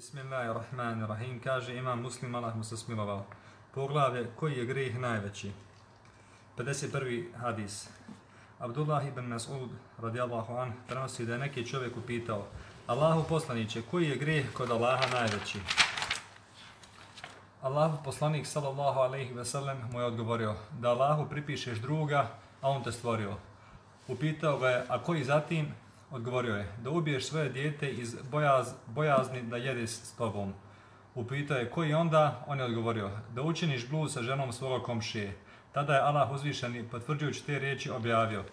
Bismillahirrahmanirrahim. Kaže imam muslim, Allah mu se smilovao. Poglavlje, koji je greh najveći? 51. hadis. Abdullah ibn Mas'ud, radijallahu an, prenosi da je neki čovjek upitao Allahu poslaniće, koji je greh kod Allaha najveći? Allahu poslanik, sallallahu alaihi ve sellem, mu je odgovorio da Allahu pripišeš druga, a on te stvorio. Upitao ga je, a koji zatim? Odgovorio je, da ubiješ svoje dijete iz bojaz, bojazni da jede s tobom. Upitao je, koji onda? On je odgovorio, da učiniš blud sa ženom svoga komšije. Tada je Allah uzvišeni, potvrđujući te riječi, objavio.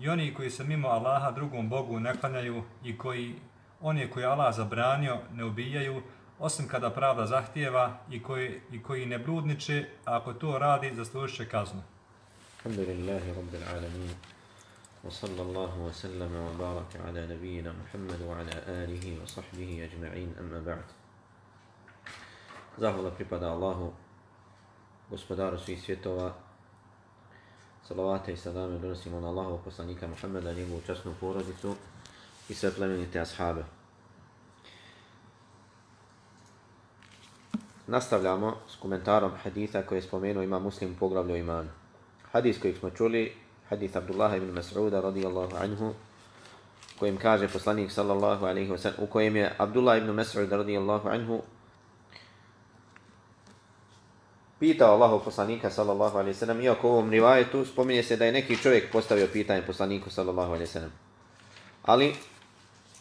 I oni koji se mimo Allaha drugom Bogu ne klanjaju i koji oni koji Allah zabranio ne ubijaju, osim kada pravda zahtijeva i koji, i koji ne bludniče, a ako to radi, zaslužit će kaznu. Alhamdulillahi Rabbil Alamin. وصلى الله وسلم وبارك على نبينا محمد وعلى آله وصحبه أجمعين أما بعد Zahvala pripada Allahu, gospodaru svih svjetova. Salavate i salame donosimo na Allahu poslanika Muhammeda, njegovu časnu porodicu i sve plemenite ashabe. Nastavljamo s komentarom haditha koje je spomenuo ima muslim poglavlju imanu. Hadis kojeg smo čuli hadith Abdullah ibn Mas'uda radijallahu anhu kojem kaže poslanik sallallahu alaihi wa sallam u kojem je Abdullah ibn Mas'ud radijallahu anhu pitao Allahu poslanika sallallahu alaihi wa sallam iako u ovom rivajetu spominje se da je neki čovjek postavio pitanje poslaniku sallallahu alaihi wa sallam. Ali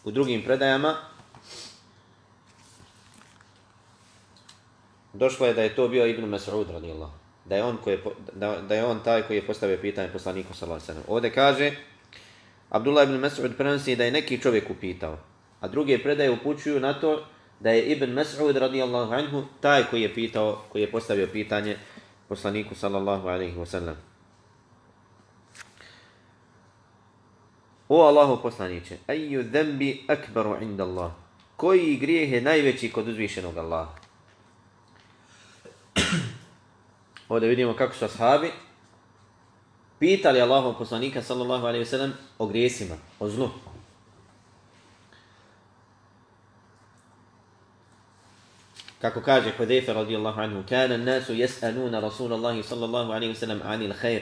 u drugim predajama došlo je da je to bio Ibn Mas'ud radijallahu da je on koji je, da, da je on taj koji je postavio pitanje poslaniku sallallahu alejhi ve sellem. Ovde kaže Abdullah ibn Mas'ud prenosi da je neki čovjek upitao, a druge predaje upućuju na to da je Ibn Mas'ud radijallahu anhu taj koji je pitao, koji je postavio pitanje poslaniku sallallahu alejhi ve sellem. O Allahu poslanice, ayu dhanbi akbaru inda Allah? Koji grijeh je najveći kod uzvišenog Allaha? Ovdje vidimo kako su ashabi pitali Allahov poslanika sallallahu alaihi ve sellem o grijesima, o zlu. Kako kaže Hudejfe radijallahu anhu, kana nasu yas'aluna Rasulallahi sallallahu alaihi ve sellem anil khair,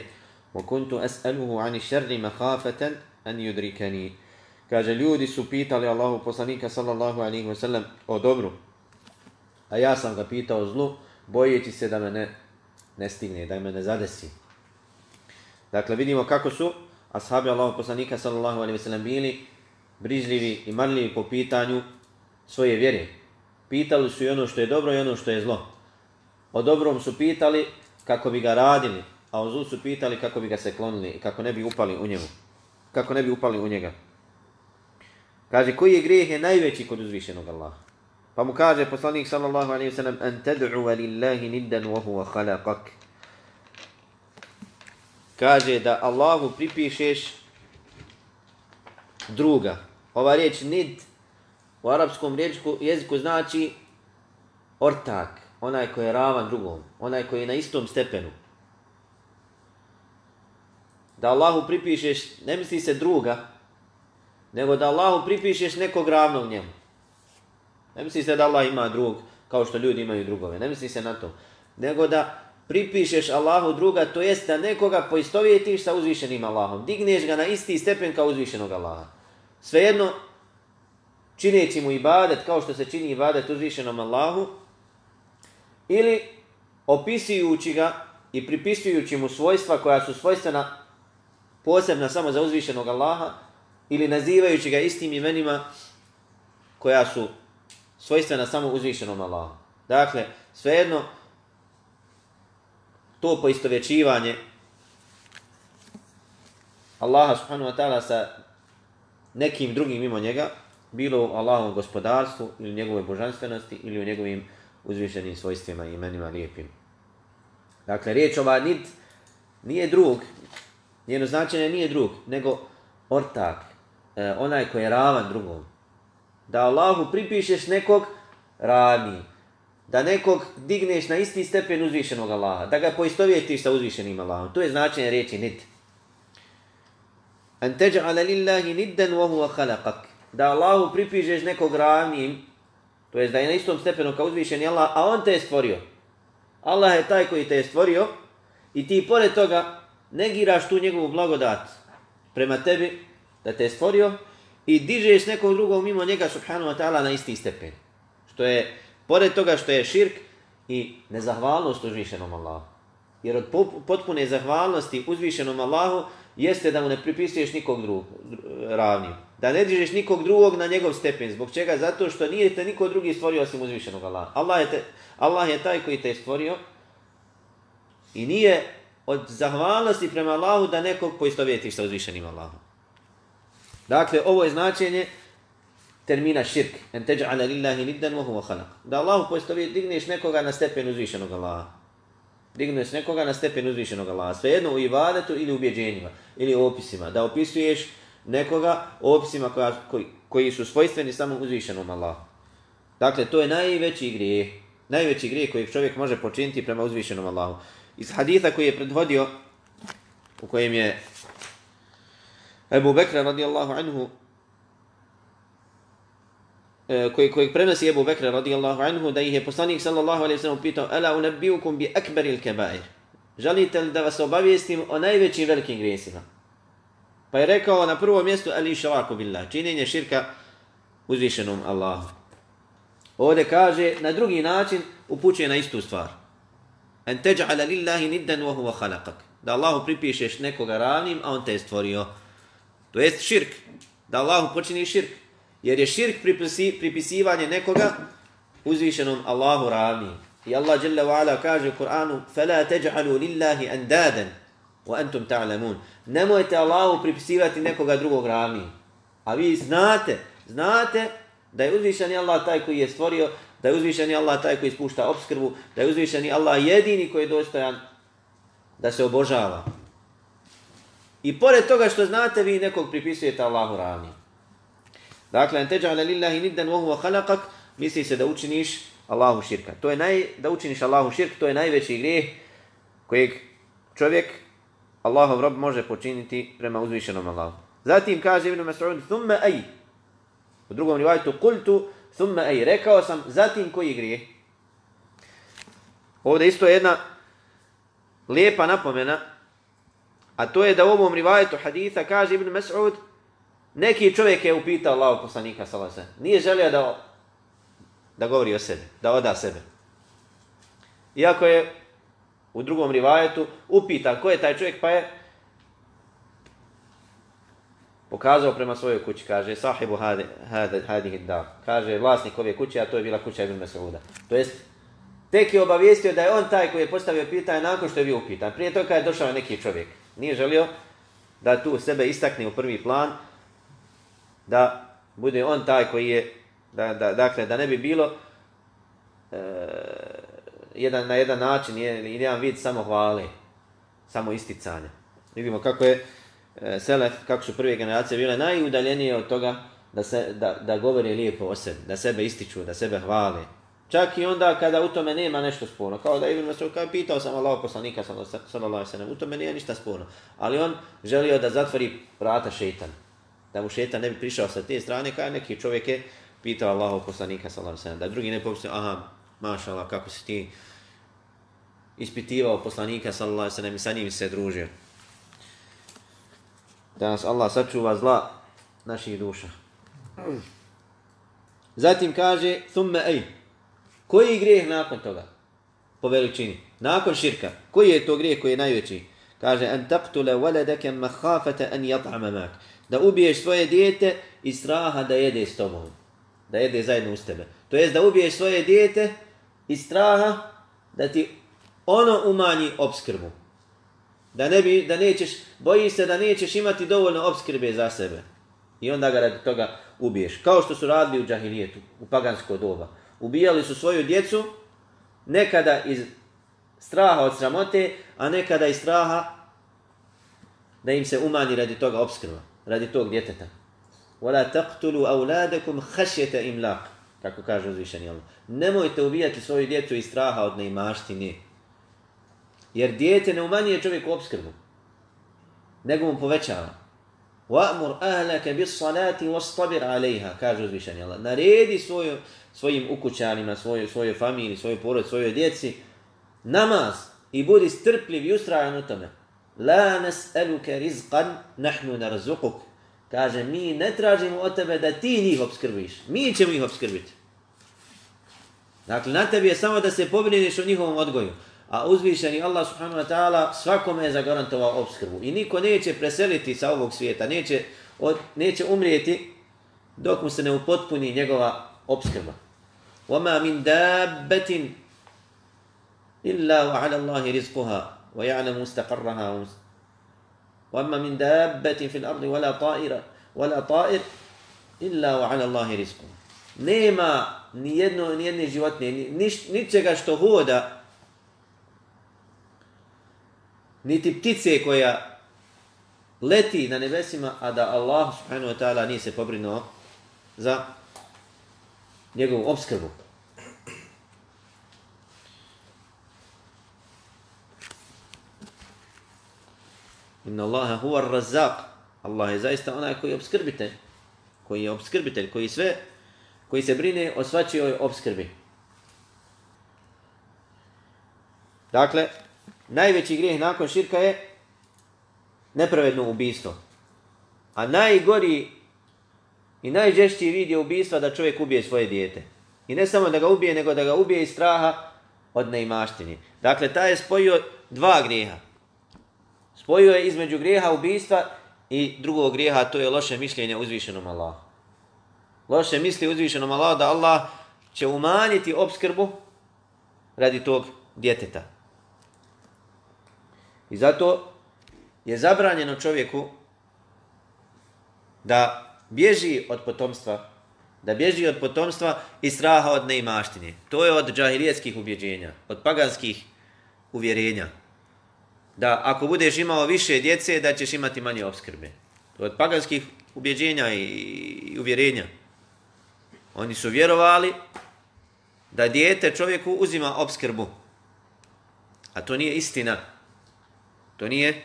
wa kuntu as'aluhu anil šerri makhafatan an yudrikani. Kaže, ljudi su pitali Allahov poslanika sallallahu alaihi ve sellem o dobru, a ja sam ga pitao o zlu, bojeći se da me ne ne stigne, da me ne zadesi. Dakle, vidimo kako su ashabi Allahog poslanika sallallahu alaihi wasallam bili brižljivi i marljivi po pitanju svoje vjere. Pitali su i ono što je dobro i ono što je zlo. O dobrom su pitali kako bi ga radili, a o zlu su pitali kako bi ga se klonili i kako ne bi upali u njemu. Kako ne bi upali u njega. Kaže, koji je grijeh je najveći kod uzvišenog Allaha? Pa mu kaže poslanik sallallahu alaihi wasallam an tad'u lillahi niddan wa huwa khalaqak. Kaže da Allahu pripišeš druga. Ova riječ nid u arapskom riječku, jeziku znači ortak, onaj koji je ravan drugom, onaj koji je na istom stepenu. Da Allahu pripišeš, ne misli se druga, nego da Allahu pripišeš nekog ravnog njemu. Ne misli se da Allah ima drug kao što ljudi imaju drugove. Ne misli se na to. Nego da pripišeš Allahu druga, to jest da nekoga poistovjetiš sa uzvišenim Allahom. Digneš ga na isti stepen kao uzvišenog Allaha. Svejedno, čineći mu ibadet kao što se čini ibadet uzvišenom Allahu, ili opisujući ga i pripisujući mu svojstva koja su svojstvena posebna samo za uzvišenog Allaha, ili nazivajući ga istim imenima koja su svojstvena samo uzvišenom Allahu. Dakle, svejedno, to poistovjećivanje Allaha subhanahu wa ta'ala sa nekim drugim mimo njega, bilo u Allahovom gospodarstvu ili njegove božanstvenosti ili u njegovim uzvišenim svojstvima i imenima lijepim. Dakle, riječ ova nit nije drug, njeno značenje nije drug, nego ortak, e, onaj koji je ravan drugom, da Allahu pripišeš nekog rani, da nekog digneš na isti stepen uzvišenog Allaha, da ga poistovjetiš sa uzvišenim Allahom. To je značenje riječi nid. An teđa'ala lillahi niddan wa huwa khalaqak. Da Allahu pripišeš nekog ravnim, To jest da je na istom stepenu kao uzvišeni Allah, a on te je stvorio. Allah je taj koji te je stvorio i ti pored toga negiraš tu njegovu blagodat prema tebi da te je stvorio i dižeš nekog drugog mimo njega subhanahu wa ta'ala na isti stepen. Što je, pored toga što je širk i nezahvalnost uzvišenom Allahu. Jer od potpune zahvalnosti uzvišenom Allahu jeste da mu ne pripisuješ nikog drugog ravni. Da ne dižeš nikog drugog na njegov stepen. Zbog čega? Zato što nije te niko drugi stvorio osim uzvišenog Allaha. Allah je, te, Allah je taj koji te je stvorio i nije od zahvalnosti prema Allahu da nekog poistovjetiš sa uzvišenim Allahom. Dakle, ovo je značenje termina širk. En teđa'ala lillahi niddan wa huwa khalaq. Da Allahu poistovjet, digneš nekoga na stepen uzvišenog Allaha. Digneš nekoga na stepen uzvišenog Allaha. Svejedno u ibadetu ili u ubjeđenjima. Ili u opisima. Da opisuješ nekoga opisima koja, koji, koji su svojstveni samo uzvišenom Allahu. Dakle, to je najveći grijeh. Najveći grijeh koji čovjek može počiniti prema uzvišenom Allahu. Iz haditha koji je predhodio, u kojem je Ebu Bekra radijallahu anhu, e, koji, koji prenosi Ebu Bekra radijallahu anhu, da ih je poslanik sallallahu alaihi sallam pitao, Ala unabbiukum bi akbaril kebair. Želite li da vas obavijestim o najvećim velikim grijesima? Pa je rekao na prvom mjestu, ali šalaku billah, činjenje širka uzvišenom Allahu. Ovdje kaže, na drugi način upućuje na istu stvar. En teđa'ala lillahi niddan wa huwa khalaqak. Da Allahu pripišeš nekoga ravnim, a on te je stvorio. To jest širk. Da Allahu počini širk. Jer je širk pripisi, pripisivanje nekoga uzvišenom Allahu ravnim. I Allah Jalla wa ala kaže u Kur'anu فَلَا تَجْعَلُوا لِلَّهِ أَنْدَادًا وَأَنْتُمْ تَعْلَمُونَ Nemojte Allahu pripisivati nekoga drugog ravnim. A vi znate, znate da je uzvišeni Allah taj koji je stvorio da je uzvišeni Allah taj koji spušta obskrbu, da je uzvišeni Allah jedini koji je dostojan da se obožava. I pored toga što znate, vi nekog pripisujete Allahu ravni. Dakle, en teđa'ale lillahi niddan huwa khalaqak, misli se da učiniš Allahu širka. To je naj, da učiniš Allahu širk, to je najveći grijeh kojeg čovjek, Allahov rob, može počiniti prema uzvišenom Allahu. Zatim kaže Ibn Mas'ud, thumma aj. U drugom rivajtu, kultu, Thumma ej, rekao sam, zatim koji grijeh? Ovdje isto jedna lijepa napomena, a to je da u ovom rivajetu haditha kaže Ibn Mas'ud, neki čovjek je upitao Allahog poslanika salasa. Nije želio da, da govori o sebi, da oda sebe. Iako je u drugom rivajetu upita ko je taj čovjek, pa je pokazao prema svojoj kući, kaže sahibu hadi, hadi, da, kaže vlasnik ove kuće, a to je bila kuća Ibn Mas'uda. To jest, tek je obavijestio da je on taj koji je postavio pitanje nakon što je bio upitan. Prije toga je došao neki čovjek. Nije želio da tu sebe istakne u prvi plan, da bude on taj koji je, da, da, dakle, da ne bi bilo e, jedan, na jedan način, ili jedan vid samo hvale, samo isticanja. Vidimo kako je E, selef, kako su prve generacije bile najudaljenije od toga da, se, da, da govore lijepo o sebi, da sebe ističu, da sebe hvale. Čak i onda kada u tome nema nešto sporno. Kao da Ibn Mas'ud kao pitao sam Allah poslanika, sallallahu alaihi sallam, u tome nije ništa sporno. Ali on želio da zatvori vrata šejtanu. Da mu šejtan ne bi prišao sa te strane, kao neki čovjek je pitao Allah poslanika, sallallahu alaihi. Da drugi ne pomislio, aha, maša Allah, kako si ti ispitivao poslanika, sallallahu alaihi sallam, i sa njim se družio da nas Allah sačuva zla naših duša. Zatim kaže, thumme ej, koji je grijeh nakon toga? Po veličini. Nakon širka. Koji je to grijeh koji je najveći? Kaže, an taktule waladaka mahafata an yat'ama mak. Da ubiješ svoje dijete i straha da jede s tobom. Da jede zajedno uz tebe. To jest da ubiješ svoje dijete i straha da ti ono umanji obskrbu. Da ne bi, da nećeš, boji se da nećeš imati dovoljno obskrbe za sebe. I onda ga radi toga ubiješ. Kao što su radili u džahilijetu, u pagansko doba. Ubijali su svoju djecu, nekada iz straha od sramote, a nekada iz straha da im se umanji radi toga obskrba, radi tog djeteta. Wala taqtulu auladakum khashyata imlaq, kako kaže uzvišeni Allah. Nemojte ubijati svoju djecu iz straha od neimaštine. Jer dijete ne umanjuje čovjeku obskrbu, nego mu povećava. وَأْمُرْ أَهْلَكَ بِالصَّلَاةِ وَاسْطَبِرْ عَلَيْهَا kaže uzvišenje Allah. Naredi svoju, svojim ukućanima, svojoj, svojoj familiji, svojoj porod, svojoj djeci namaz i budi strpljiv i ustrajan u tome. La nas'aluka rizqan nahnu narzuquk. Kaže, mi ne tražimo od tebe da ti njih obskrbiš. Mi ćemo ih obskrbiti. Dakle, na tebi je samo da se pobriniš o njihovom odgoju. A uzvišeni Allah subhanahu wa ta'ala svakome je zagarantovao obskrbu. I niko neće preseliti sa ovog svijeta, neće, od, neće umrijeti dok mu se ne upotpuni njegova obskrba. وَمَا مِنْ دَابَّةٍ إِلَّا وَعَلَى اللَّهِ رِزْقُهَا وَيَعْلَمُ مُسْتَقَرَّهَا وَمَا مِنْ دَابَّةٍ فِي الْأَرْضِ وَلَا طَائِرَ وَلَا طَائِرْ إِلَّا وَعَلَى اللَّهِ رِزْقُهَا Nema ni jedno, ni jedne životne, ni, nič, ničega što hoda, niti ptice koja leti na nebesima, a da Allah subhanahu wa ta'ala nije se pobrinuo za njegovu obskrbu. Inna Allaha huwa ar-razzaq. Allah je zaista onaj koji je obskrbitelj, koji je obskrbitelj, koji sve koji se brine o svačijoj obskrbi. Dakle, najveći grijeh nakon širka je nepravedno ubistvo. A najgori i najžešći vid je ubistva da čovjek ubije svoje dijete. I ne samo da ga ubije, nego da ga ubije iz straha od neimaštine. Dakle, taj je spojio dva grijeha. Spojio je između grijeha ubistva i drugog grijeha, to je loše mišljenje uzvišenom Allahu. Loše misli uzvišenom Allahu da Allah će umanjiti obskrbu radi tog djeteta. I zato je zabranjeno čovjeku da bježi od potomstva, da bježi od potomstva i straha od neimaštine. To je od džahilijetskih ubjeđenja, od paganskih uvjerenja. Da ako budeš imao više djece, da ćeš imati manje obskrbe. To je od paganskih ubjeđenja i uvjerenja. Oni su vjerovali da dijete čovjeku uzima obskrbu. A to nije istina. To nije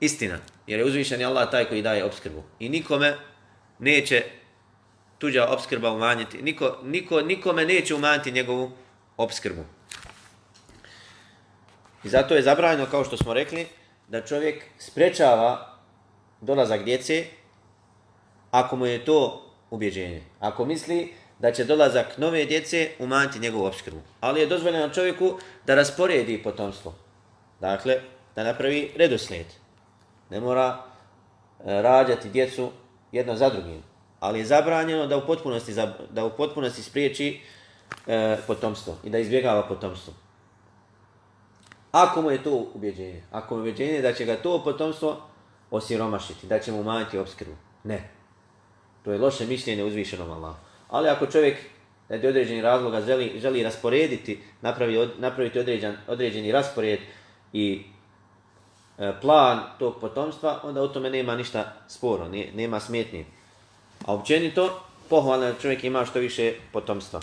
istina. Jer je uzvišen je Allah taj koji daje obskrbu. I nikome neće tuđa obskrba umanjiti. Niko, niko, nikome neće umanjiti njegovu obskrbu. I zato je zabranjeno, kao što smo rekli, da čovjek sprečava dolazak djece ako mu je to ubjeđenje. Ako misli da će dolazak nove djece umanjiti njegovu obskrbu. Ali je dozvoljeno čovjeku da rasporedi potomstvo. Dakle, da napravi redoslijed. Ne mora e, rađati djecu jedno za drugim. Ali je zabranjeno da u potpunosti, da u potpunosti spriječi e, potomstvo i da izbjegava potomstvo. Ako mu je to ubjeđenje, ako mu je ubjeđenje da će ga to potomstvo osiromašiti, da će mu umanjiti obskrbu. Ne. To je loše mišljenje uzvišenom Allahu. Ali ako čovjek radi određeni razloga želi, želi rasporediti, napravi, napraviti određen, određeni raspored i e, plan tog potomstva, onda u tome nema ništa sporo, nema smetnje. A općenito, pohvalno da čovjek ima što više potomstva.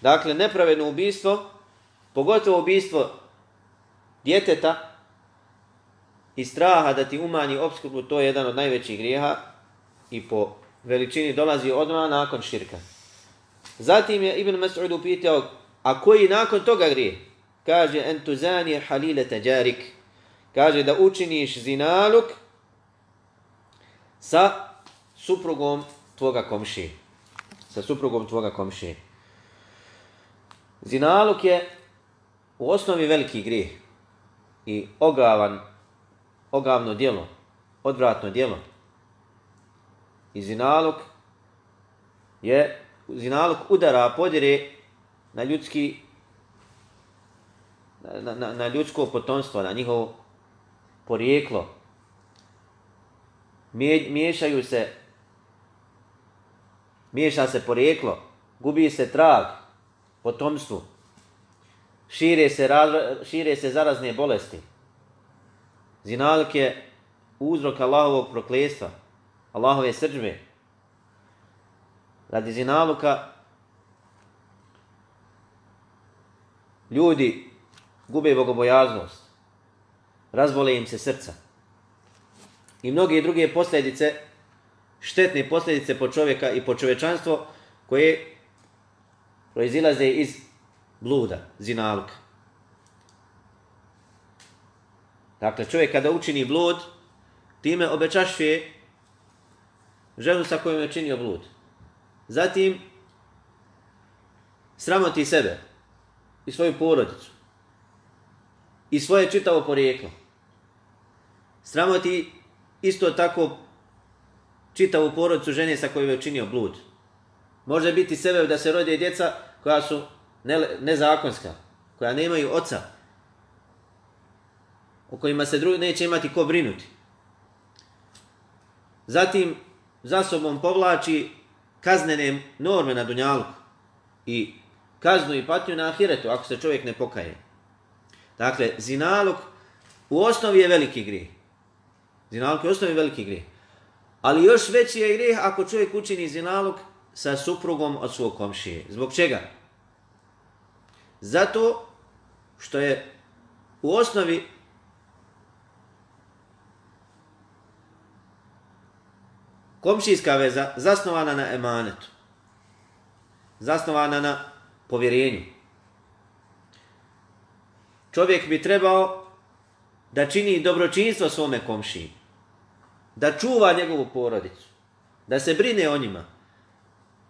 Dakle, nepravedno ubistvo, pogotovo ubistvo djeteta i straha da ti umanji obskrbu, to je jedan od najvećih grijeha i po veličini dolazi odmah nakon širka. Zatim je Ibn Mas'ud upitao, a koji nakon toga grije? Kaže, en entuzani halile teđarik. Kaže da učiniš zinaluk sa suprugom tvoga komši. Sa suprugom tvoga komši. Zinaluk je u osnovi veliki grijeh i ogavan, ogavno djelo, odvratno djelo. I zinaluk je, zinaluk udara, podire na ljudski, na, na, na ljudsko potomstvo, na njihovo porijeklo. Miješaju se, miješa se porijeklo, gubi se trag potomstvu, šire se, šire se zarazne bolesti. Zinalik je uzrok Allahovog proklestva, Allahove srđbe. Radi zinaluka ljudi gube bogobojaznost. Razbole im se srca. i mnoge druge posljedice, štetne posljedice po čovjeka i po čovečanstvo koje proizilaze iz bluda, zinalka. Dakle, čovjek kada učini blud, time obečašuje ženu sa kojom je činio blud. Zatim, sramoti sebe i svoju porodicu i svoje čitavo porijeklo. Sramoti isto tako čitavu porodicu žene sa kojom je učinio blud. Može biti sebe da se rode djeca koja su ne, nezakonska, koja nemaju oca, o kojima se drugi neće imati ko brinuti. Zatim za sobom povlači kaznene norme na dunjalu i kaznu i patnju na ahiretu ako se čovjek ne pokaje. Dakle, zinalog u osnovi je veliki grijeh. Zinalog u osnovi je veliki grijeh. Ali još veći je grijeh ako čovjek učini zinalog sa suprugom od svog komšije. Zbog čega? Zato što je u osnovi komšijska veza zasnovana na emanetu. Zasnovana na povjerenju. Čovjek bi trebao da čini dobročinstvo svome komšiji. Da čuva njegovu porodicu. Da se brine o njima.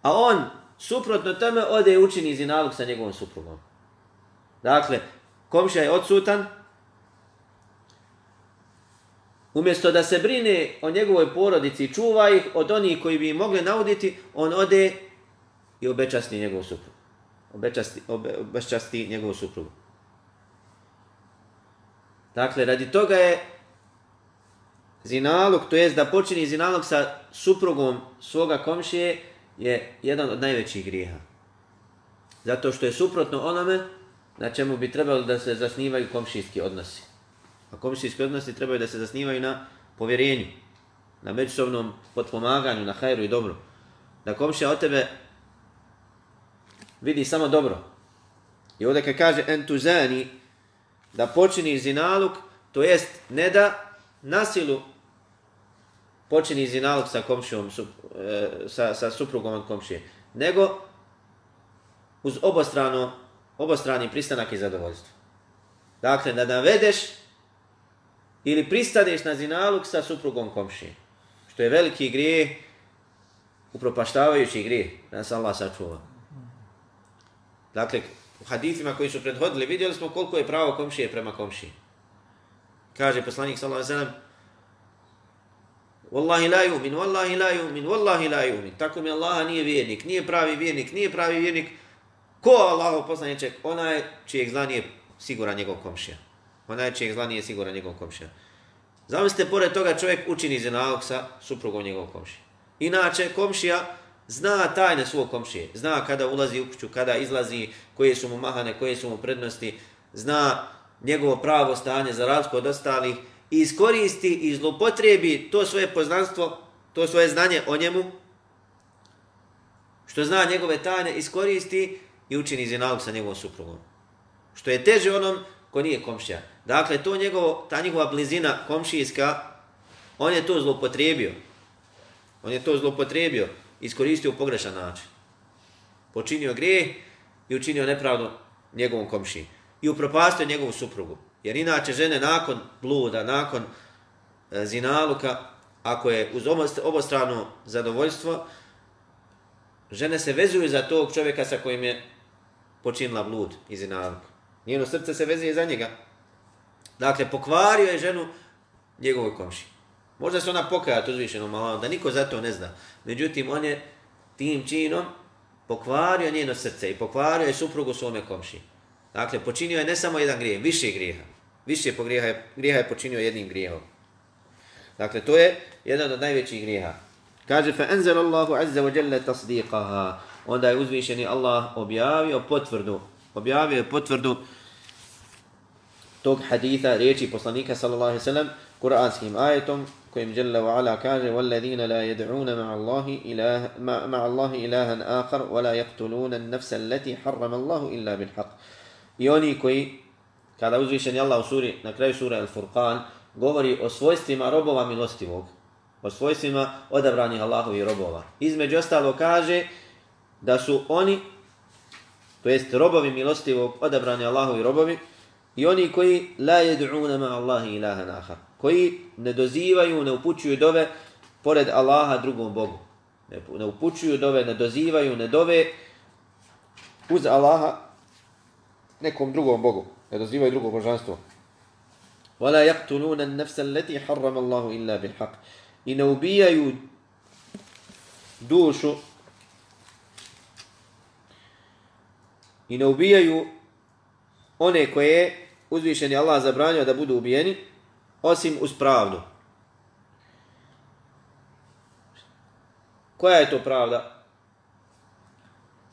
A on, suprotno tome, ode i učini zinalog sa njegovom suprugom. Dakle, komšija je odsutan, Umjesto da se brine o njegovoj porodici i čuva ih od onih koji bi mogli nauditi, on ode i obečasti njegovu suprugu. Obečasti, obe, obečasti njegovu suprugu. Dakle, radi toga je zinalog, to jest da počini zinalog sa suprugom svoga komšije, je jedan od najvećih grijeha. Zato što je suprotno onome na čemu bi trebalo da se zasnivaju komšijski odnosi. A komšijski odnosi trebaju da se zasnivaju na povjerenju, na međusobnom potpomaganju, na hajru i dobru. Da komšija od tebe vidi samo dobro. I ovdje kad kaže entuzani, da počini zinaluk, to jest ne da nasilu počini zinaluk sa komšijom, e, sa, sa suprugom od komšije, nego uz obostrano, obostrani pristanak i zadovoljstvo. Dakle, da navedeš ili pristaneš na zinaluk sa suprugom komšije. Što je veliki grijeh, upropaštavajući grije, nas Allah sačuva. Dakle, u hadithima koji su prethodili, vidjeli smo koliko je pravo komšije prema komšiji. Kaže poslanik sallallahu alejhi ve sellem: Wallahi la yu'min, wallahi la yu'min, wallahi la yu'min. Tako mi Allaha nije vjernik, nije pravi vjernik, nije pravi vjernik. Ko Allahov poslanice, onaj čijeg zla nije siguran njegov komšija. Onaj čijeg zla nije siguran njegov komšija. Zamislite, pored toga čovjek učini zinalog sa suprugom njegovog komšija. Inače, komšija zna tajne svog komšije. Zna kada ulazi u kuću, kada izlazi, koje su mu mahane, koje su mu prednosti. Zna njegovo pravo stanje za razliku od ostalih. I iskoristi i zlopotrebi to svoje poznanstvo, to svoje znanje o njemu, što zna njegove tajne, iskoristi i učini zinalog sa njegovom suprugom. Što je teže onom ko nije komšija. Dakle, to njegovo, ta njegova blizina komšijska, on je to zlopotrebio. On je to zlopotrebio, iskoristio u pogrešan način. Počinio grijeh i učinio nepravdu njegovom komšiji. I upropastio njegovu suprugu. Jer inače žene nakon bluda, nakon e, zinaluka, ako je uz obostrano zadovoljstvo, žene se vezuju za tog čovjeka sa kojim je počinila blud i zinaluk. Njeno srce se vezuje za njega. Dakle, pokvario je ženu njegovoj komši. Možda se ona pokaja to uzvišeno malo, ono, da niko za to ne zna. Međutim, on je tim činom pokvario njeno srce i pokvario je suprugu svome komši. Dakle, počinio je ne samo jedan grijeh, više grijeha. Više po grijeha, grijeha je počinio jednim grijehom. Dakle, to je jedan od najvećih grijeha. Kaže, fa enzel Allahu azza wa jalla tasdiqaha. Onda je uzvišeni Allah objavio potvrdu. Objavio je potvrdu tog haditha riječi poslanika sallallahu alaihi sallam, kuranskim ajetom kojim Jalla ve ala kaže وَالَّذِينَ لَا يَدْعُونَ مَعَ اللَّهِ إِلَهَ, مَعَ اللَّهِ إِلَهًا akhar وَلَا يَقْتُلُونَ النَّفْسَ الَّتِي حَرَّمَ اللَّهُ إِلَّا بِالْحَقِّ i oni koji kada uzvišeni Allah u suri na kraju sura al-Furqan govori o svojstvima robova milostivog. O svojstvima odabranih Allahovi robova. Između ostalo kaže da su oni, to jest robovi milostivog, odabrani Allahovi robovi, i oni koji la yed'una ma Allahi ilaha nahar, koji ne dozivaju, ne upućuju dove pored Allaha drugom Bogu. Ne, ne upućuju dove, ne dozivaju, ne dove uz Allaha nekom drugom Bogu. Ne dozivaju drugo božanstvo. ولا يقتلون النفس التي حرم الله إلا بالحق i ne ubijaju dušu i ne ubijaju one koje uzvišen je Allah zabranio da budu ubijeni osim uz pravdu. Koja je to pravda?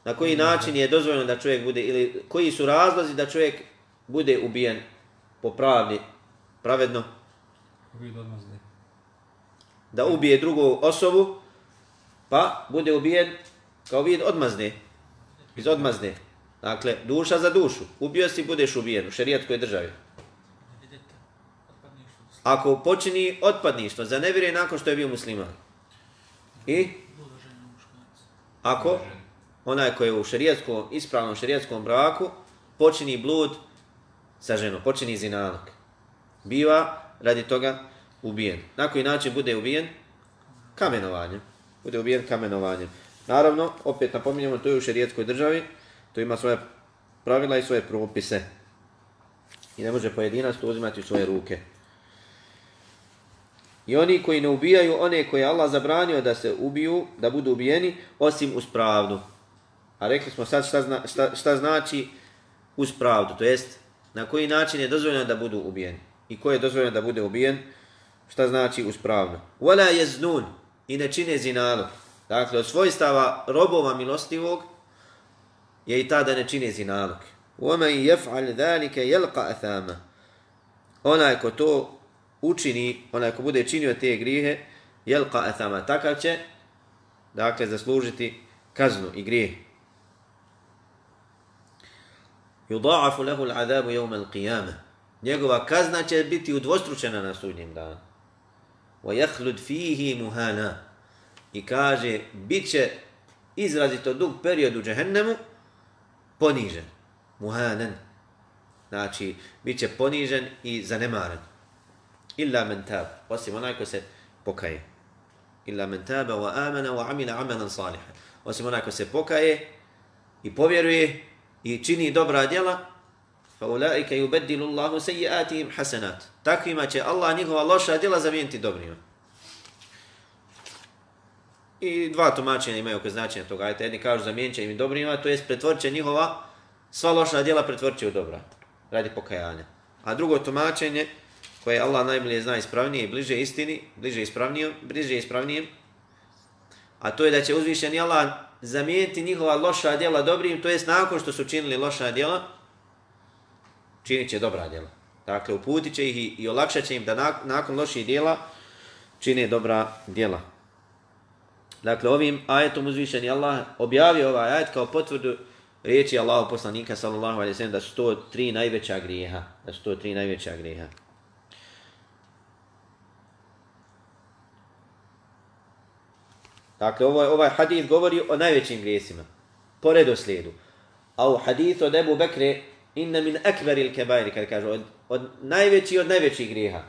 Na koji način je dozvoljeno da čovjek bude ili koji su razlozi da čovjek bude ubijen po pravdi, pravedno? Da ubije drugu osobu, pa bude ubijen kao vid odmazne. Iz odmazne. Dakle, duša za dušu. Ubio si, budeš ubijen u šerijatskoj državi. Ako počini otpadništvo za nevjere nakon što je bio musliman. I? Ako onaj koji je u šerijetskom, ispravnom šerijetskom braku počini blud sa ženom, počini zinalog. Biva radi toga ubijen. Na koji način bude ubijen? Kamenovanjem. Bude ubijen kamenovanjem. Naravno, opet napominjamo, to je u šerijetskoj državi, to ima svoje pravila i svoje propise. I ne može pojedinac to uzimati u svoje ruke. I oni koji ne ubijaju one koje Allah zabranio da se ubiju, da budu ubijeni, osim uz pravdu. A rekli smo sad šta, zna, šta, šta znači uz pravdu, to jest na koji način je dozvoljeno da budu ubijeni. I ko je dozvoljeno da bude ubijen, šta znači uz pravdu. Wala yaznun i ne čine zinalu. Dakle, od svojstava robova milostivog je i ta da ne čine zinalog. وَمَنْ يَفْعَلْ ذَلِكَ يَلْقَ أَثَامًا Onaj ko to učini, onaj ko bude činio te grijehe, jelqa athama, takav će, dakle, zaslužiti kaznu i grijeh. Yudha'afu lahu l'adabu jevme yawm. Njegova kazna će biti udvostručena na sudnjem danu. Wa yakhlud fihi muhana. I kaže, bit će izrazito dug period u džehennemu, ponižen. Muhanan. Znači, bit će ponižen i zanemaren. Illa men tab. Osim onaj ko se pokaje. Illa men taba wa amana wa amila amalan salihan. Osim onaj ko se pokaje i povjeruje i čini dobra djela, fa ulaika yubaddilu Allahu sayyi'atihim hasanat. Takvima će Allah njihova loša djela zamijeniti dobrima. I dva tumačenja imaju oko značenja toga. Ajte, jedni kažu zamijenit će im dobrima, to jest pretvorit će njihova sva loša djela pretvorit će u dobra. Radi pokajanja. A drugo tumačenje, koje Allah najbolje zna ispravnije i bliže istini, bliže ispravnijem, bliže ispravnijem, a to je da će uzvišeni Allah zamijeniti njihova loša djela dobrim, to jest nakon što su činili loša djela, činit će dobra djela. Dakle, uputit će ih i, i olakšat će im da nakon loših djela čine dobra djela. Dakle, ovim ajetom uzvišeni Allah objavio ovaj ajet kao potvrdu riječi Allahu poslanika sallallahu alejhi ve sellem da su to tri najveća grijeha, da su to tri najveća grijeha. Dakle, ovaj, ovaj hadith govori o najvećim grijesima, po redoslijedu. A u hadithu od Ebu Bekre, inna min akbaril kebairi, kada kaže, od, od najveći od najvećih grijeha.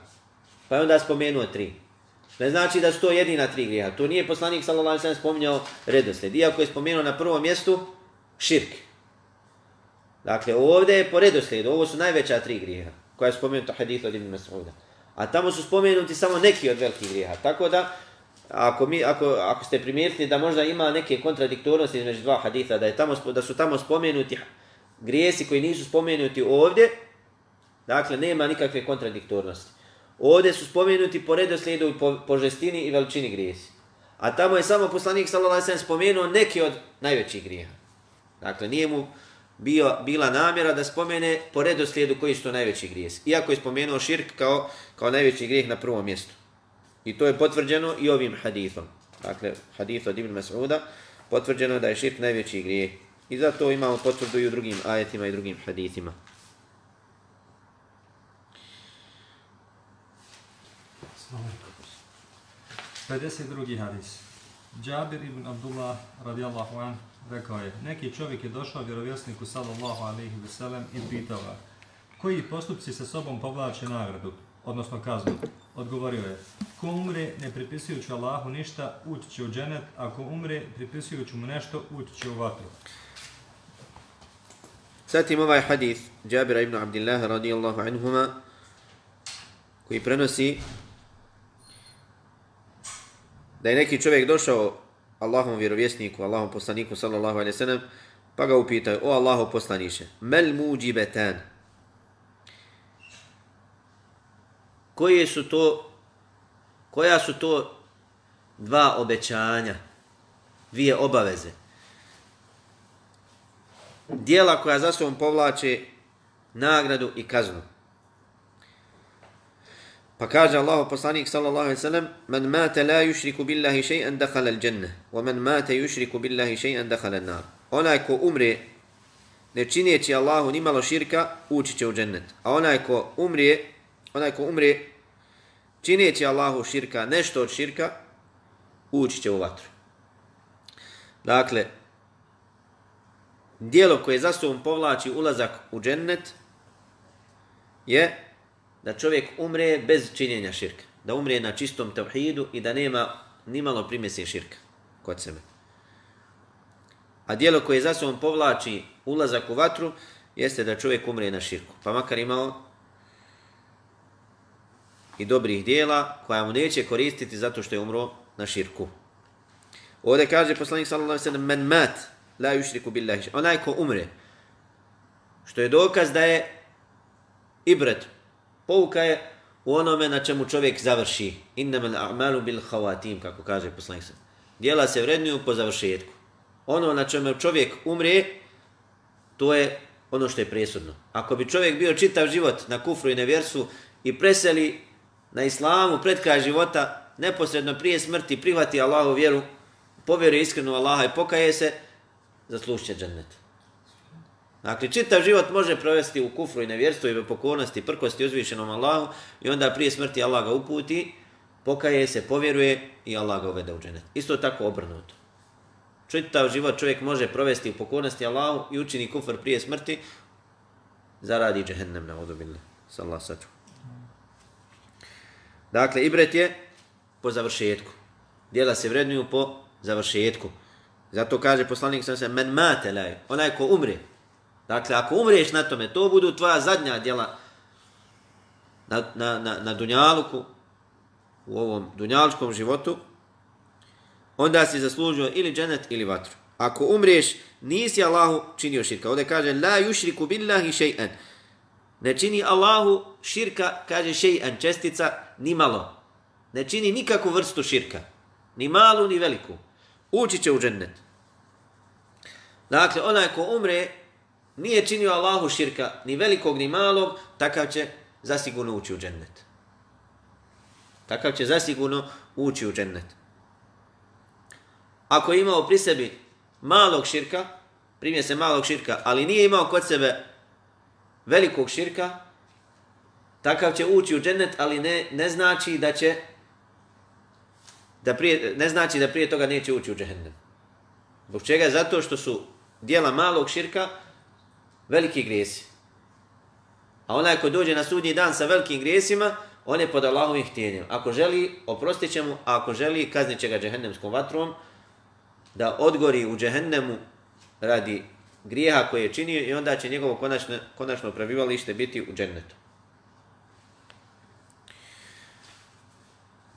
Pa je onda spomenuo tri. Ne znači da su to jedina tri grijeha. To nije poslanik sallallahu alejhi ve sellem spominjao redoslijed. Iako je spomenuo na prvom mjestu širk. Dakle, ovdje je po redoslijedu. Ovo su najveća tri grijeha koja je spomenuta hadith od Ibn Mas'uda. A tamo su spomenuti samo neki od velikih grijeha. Tako da, ako, mi, ako, ako ste primijetili da možda ima neke kontradiktornosti između dva haditha, da, je tamo, da su tamo spomenuti grijesi koji nisu spomenuti ovdje, dakle, nema nikakve kontradiktornosti. Ovdje su spomenuti po redoslijedu i po, po žestini i veličini grijesi. A tamo je samo poslanik sallallahu alejhi spomenuo neki od najvećih grijeha. Dakle, nije mu bio, bila namjera da spomene po redoslijedu koji su to najveći grijesi. Iako je spomenuo širk kao, kao najveći grijeh na prvom mjestu. I to je potvrđeno i ovim hadithom. Dakle, hadith od Ibn Mas'uda potvrđeno da je širk najveći grijeh. I zato imamo potvrdu i u drugim ajetima i drugim hadithima. 52. hadis. Džabir ibn Abdullah radijallahu an rekao je, neki čovjek je došao vjerovjesniku sallallahu alaihi ve sellem i pitao ga, koji postupci sa sobom povlače nagradu, odnosno kaznu? Odgovorio je, ko umre ne pripisujući Allahu ništa, ući će u dženet, ako umre pripisujući mu nešto, ući će u vatru. Zatim ovaj hadith Džabira ibn Abdillaha radijallahu anhuma koji prenosi da je neki čovjek došao Allahom vjerovjesniku, Allahom poslaniku sallallahu alaihi sallam pa ga upitao, o Allaho poslaniše, mel muđibetan koje su to koja su to dva obećanja dvije obaveze dijela koja za sobom povlače nagradu i kaznu. Pa kaže Allahu poslanik sallallahu alejhi ve sellem: "Men mata la yushriku billahi shay'an dakhala al-jannah, wa man mata yushriku billahi shay'an dakhala an-nar." Onaj ko umre ne čineći Allahu ni malo širka, ući će u džennet. A onaj ko umre, onaj ko umre čineći Allahu širka, nešto od širka, ući će u vatru. Dakle, dijelo koje za sobom povlači ulazak u džennet je da čovjek umre bez činjenja širka. Da umre na čistom tevhidu i da nema nimalo primjese širka kod sebe. A dijelo koje za sobom povlači ulazak u vatru jeste da čovjek umre na širku. Pa makar imao i dobrih dijela koja mu neće koristiti zato što je umro na širku. Ovdje kaže poslanik sallallahu alejhi ve sellem men mat la yushriku billahi onaj ko umre što je dokaz da je ibret pouka je u onome na čemu čovjek završi. Innamal a'malu bil khawatim kako kaže poslanik djela se vrednuju po završetku. Ono na čemu čovjek umre to je ono što je presudno. Ako bi čovjek bio čitav život na kufru i nevjersu i preseli na islamu pred kraj života neposredno prije smrti prihvati Allahu vjeru povjeruje iskreno Allaha i pokaje se zaslušće džennet. Dakle, čitav život može provesti u kufru i nevjerstvu i pokornosti, prkosti uzvišenom Allahu i onda prije smrti Allah ga uputi, pokaje se, povjeruje i Allah ga uvede u džennet. Isto tako obrnuto. Čitav život čovjek može provesti u pokornosti Allahu i učini kufr prije smrti, zaradi džehennem na odobilne. Sallallahu saču. Dakle, ibret je po završetku. Dijela se vrednuju po završetku. Zato kaže poslanik sam se, men mate laj, onaj ko umre. Dakle, ako umreš na tome, to budu tvoja zadnja djela na, na, na, na dunjaluku, u ovom dunjalučkom životu, onda si zaslužio ili dženet ili vatru. Ako umreš, nisi Allahu činio širka. Ovdje kaže, la yushriku billahi shay'an. Ne čini Allahu širka, kaže shay'an, čestica, ni malo. Ne čini nikakvu vrstu širka. Ni malu, ni veliku ući će u džennet. Dakle, onaj ko umre, nije činio Allahu širka, ni velikog, ni malog, takav će zasigurno ući u džennet. Takav će zasigurno ući u džennet. Ako je imao pri sebi malog širka, primje se malog širka, ali nije imao kod sebe velikog širka, takav će ući u džennet, ali ne, ne znači da će da prije, ne znači da prije toga neće ući u džehennem. Zbog čega? Zato što su dijela malog širka veliki grijesi. A onaj ko dođe na sudnji dan sa velikim grijesima, on je pod Allahovim htjenjem. Ako želi, oprostit će mu, a ako želi, kaznit će ga džehennemskom vatrom, da odgori u džehennemu radi grijeha koje je činio i onda će njegovo konačno, konačno prebivalište biti u džennetu.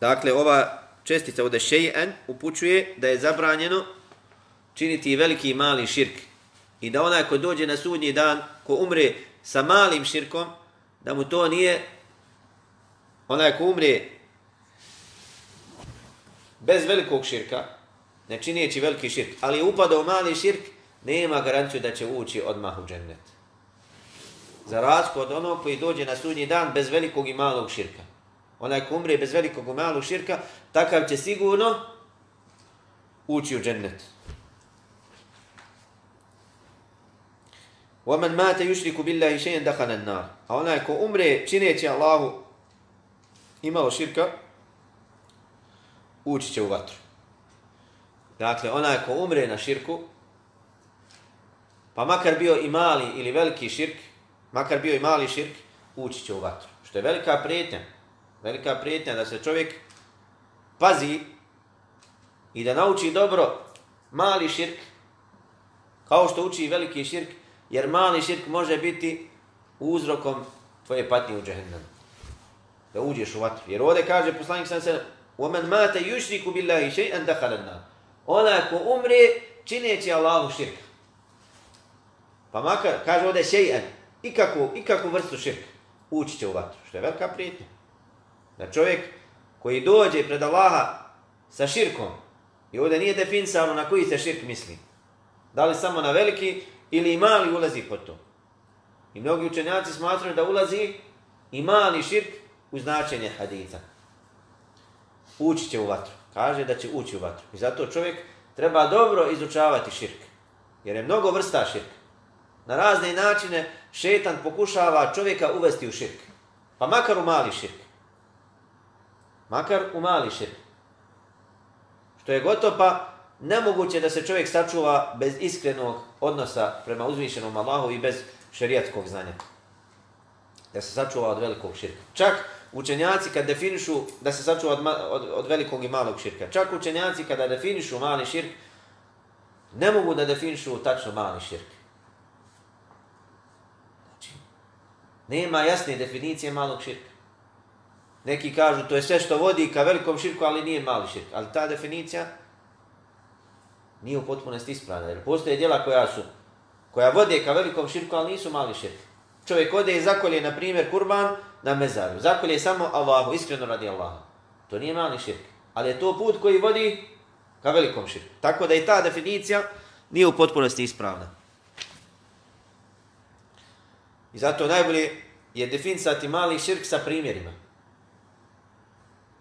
Dakle, ova čestica ovdje šejen upućuje da je zabranjeno činiti veliki i mali širk. I da onaj ko dođe na sudnji dan, ko umre sa malim širkom, da mu to nije onaj ko umre bez velikog širka, ne činijeći veliki širk, ali je upadao mali širk, nema garanciju da će ući odmah u džennet. Za razliku od onog koji dođe na sudnji dan bez velikog i malog širka onaj ko umre bez velikog i malog širka, takav će sigurno ući u džennet. وَمَنْ مَاتَ يُشْرِكُ بِاللَّهِ شَيْنْ دَخَنَ النَّارِ A onaj ko umre čineći Allahu imalo širka, ući će u vatru. Dakle, onaj ko umre na širku, pa makar bio i mali ili veliki širk, makar bio i mali širk, ući će u vatru. Što je velika prijetnja. Velika prijetnja da se čovjek pazi i da nauči dobro mali širk, kao što uči veliki širk, jer mali širk može biti uzrokom tvoje patnje u džehennemu. Da uđeš u vatru. Jer ovdje kaže poslanik sam se, وَمَنْ مَاتَ يُشْرِكُ بِاللَّهِ شَيْئًا دَخَلَ النَّارِ Ona ko umre, čineći Allahu širk. Pa makar, kaže ovdje šejan, ikakvu, ikakvu vrstu širka, ući će u vatru, što je velika prijetnja. Da čovjek koji dođe pred Allaha sa širkom, i ovdje nije definisano na koji se širk misli, da li samo na veliki ili i mali ulazi pod to. I mnogi učenjaci smatruju da ulazi i mali širk u značenje hadita. Ući će u vatru. Kaže da će ući u vatru. I zato čovjek treba dobro izučavati širk. Jer je mnogo vrsta širka. Na razne načine šetan pokušava čovjeka uvesti u širk. Pa makar u mali širk. Makar u mali širk. Što je gotovo pa nemoguće da se čovjek sačuva bez iskrenog odnosa prema uzvišenom Allahu i bez šerijatskog znanja. Da se sačuva od velikog širka. Čak učenjaci kad definišu da se sačuva od, od, od velikog i malog širka. Čak učenjaci kada definišu mali širk, ne mogu da definišu tačno mali širk. Znači, nema jasne definicije malog širka. Neki kažu to je sve što vodi ka velikom širku, ali nije mali širk. Ali ta definicija nije u potpunosti ispravna. Jer postoje djela koja su, koja vode ka velikom širku, ali nisu mali širk. Čovjek ode i zakolje, na primjer, kurban na mezaru. Zakolje samo Allahu, iskreno radi Allaha. To nije mali širk. Ali je to put koji vodi ka velikom širku. Tako da i ta definicija nije u potpunosti ispravna. I zato najbolje je definisati mali širk sa primjerima.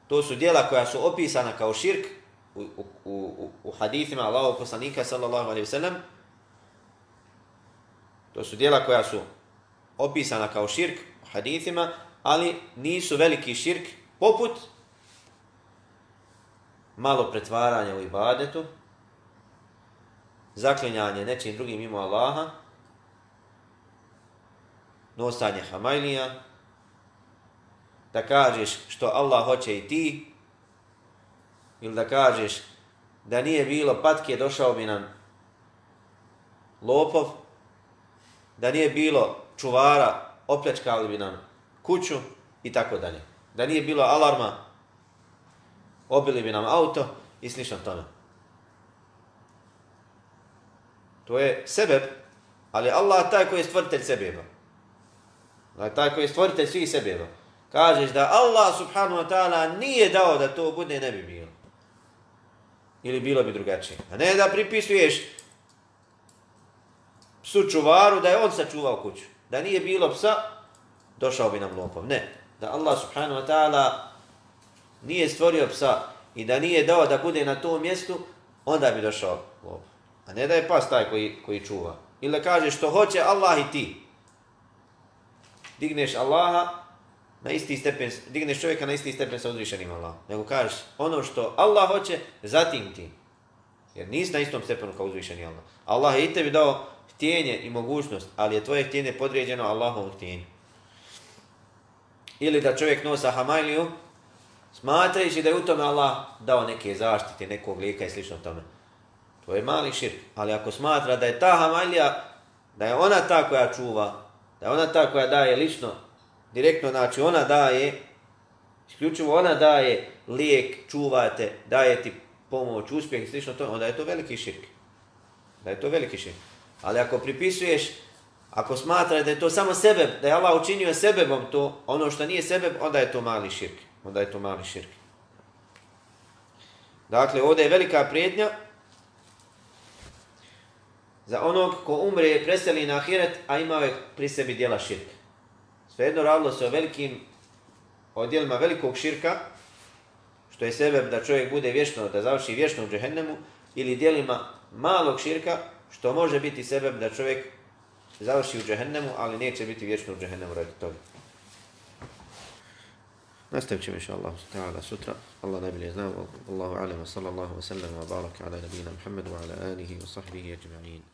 To su dijela koja su opisana kao širk u, u, u, u hadithima Allahog poslanika sallallahu alaihi wasallam. To su dijela koja su opisana kao širk u hadithima, ali nisu veliki širk poput malo pretvaranja u ibadetu, zaklinjanje nečim drugim mimo Allaha, nosanje hamajlija, da kažeš što Allah hoće i ti, ili da kažeš da nije bilo patke, došao bi nam lopov, da nije bilo čuvara, opljačkali bi nam kuću i tako dalje. Da nije bilo alarma, obili bi nam auto i slično tome. To je sebeb, ali Allah taj koji je stvoritelj sebeba. Taj koji je stvoritelj svih sebeba ono. kažeš da Allah subhanahu wa ta'ala nije dao da to bude, ne bi bilo. Ili bilo bi drugačije. A ne da pripisuješ psu čuvaru da je on sačuvao kuću. Da nije bilo psa, došao bi nam lopov. Ne. Da Allah subhanahu wa ta'ala nije stvorio psa i da nije dao da bude na tom mjestu, onda bi došao lopov. A ne da je pas taj koji, koji čuva. Ili da kažeš što hoće Allah i ti. Digneš Allaha na isti stepen, digneš čovjeka na isti stepen sa uzvišenim Allahom. Nego kažeš, ono što Allah hoće, zatim ti. Jer nisi na istom stepenu kao uzvišeni Allah. Allah je i tebi dao htjenje i mogućnost, ali je tvoje htjenje podređeno Allahovom htjenju. Ili da čovjek nosa hamajliju, smatrajući da je u tome Allah dao neke zaštite, nekog lijeka i slično tome. To je mali širk. Ali ako smatra da je ta hamajlija, da je ona ta koja čuva, da ona ta koja daje lično direktno, znači ona daje, isključivo ona daje lijek, čuvate, daje ti pomoć, uspjeh i slično to, onda je to veliki širk. Da je to veliki širk. Ali ako pripisuješ, ako smatra da je to samo sebe, da je Allah učinio sebebom to, ono što nije sebe, onda je to mali širk. Onda je to mali širk. Dakle, ovdje je velika prijednja za onog ko umre, i preseli na ahiret, a imao je pri sebi dijela širka. Svejedno radilo se o velikim odjelima velikog širka, što je sebe da čovjek bude vječno, da završi vječno u džehennemu, ili dijelima malog širka, što može biti sebe da čovjek završi u džehennemu, ali neće biti vječno u džehennemu radi toga. Nastavit ćemo inša Allah ta'ala sutra. Allah najbolje zna. Allahu alema sallallahu wa sallam wa baraka ala nabina Muhammedu wa ala alihi wa sahbihi ajma'in.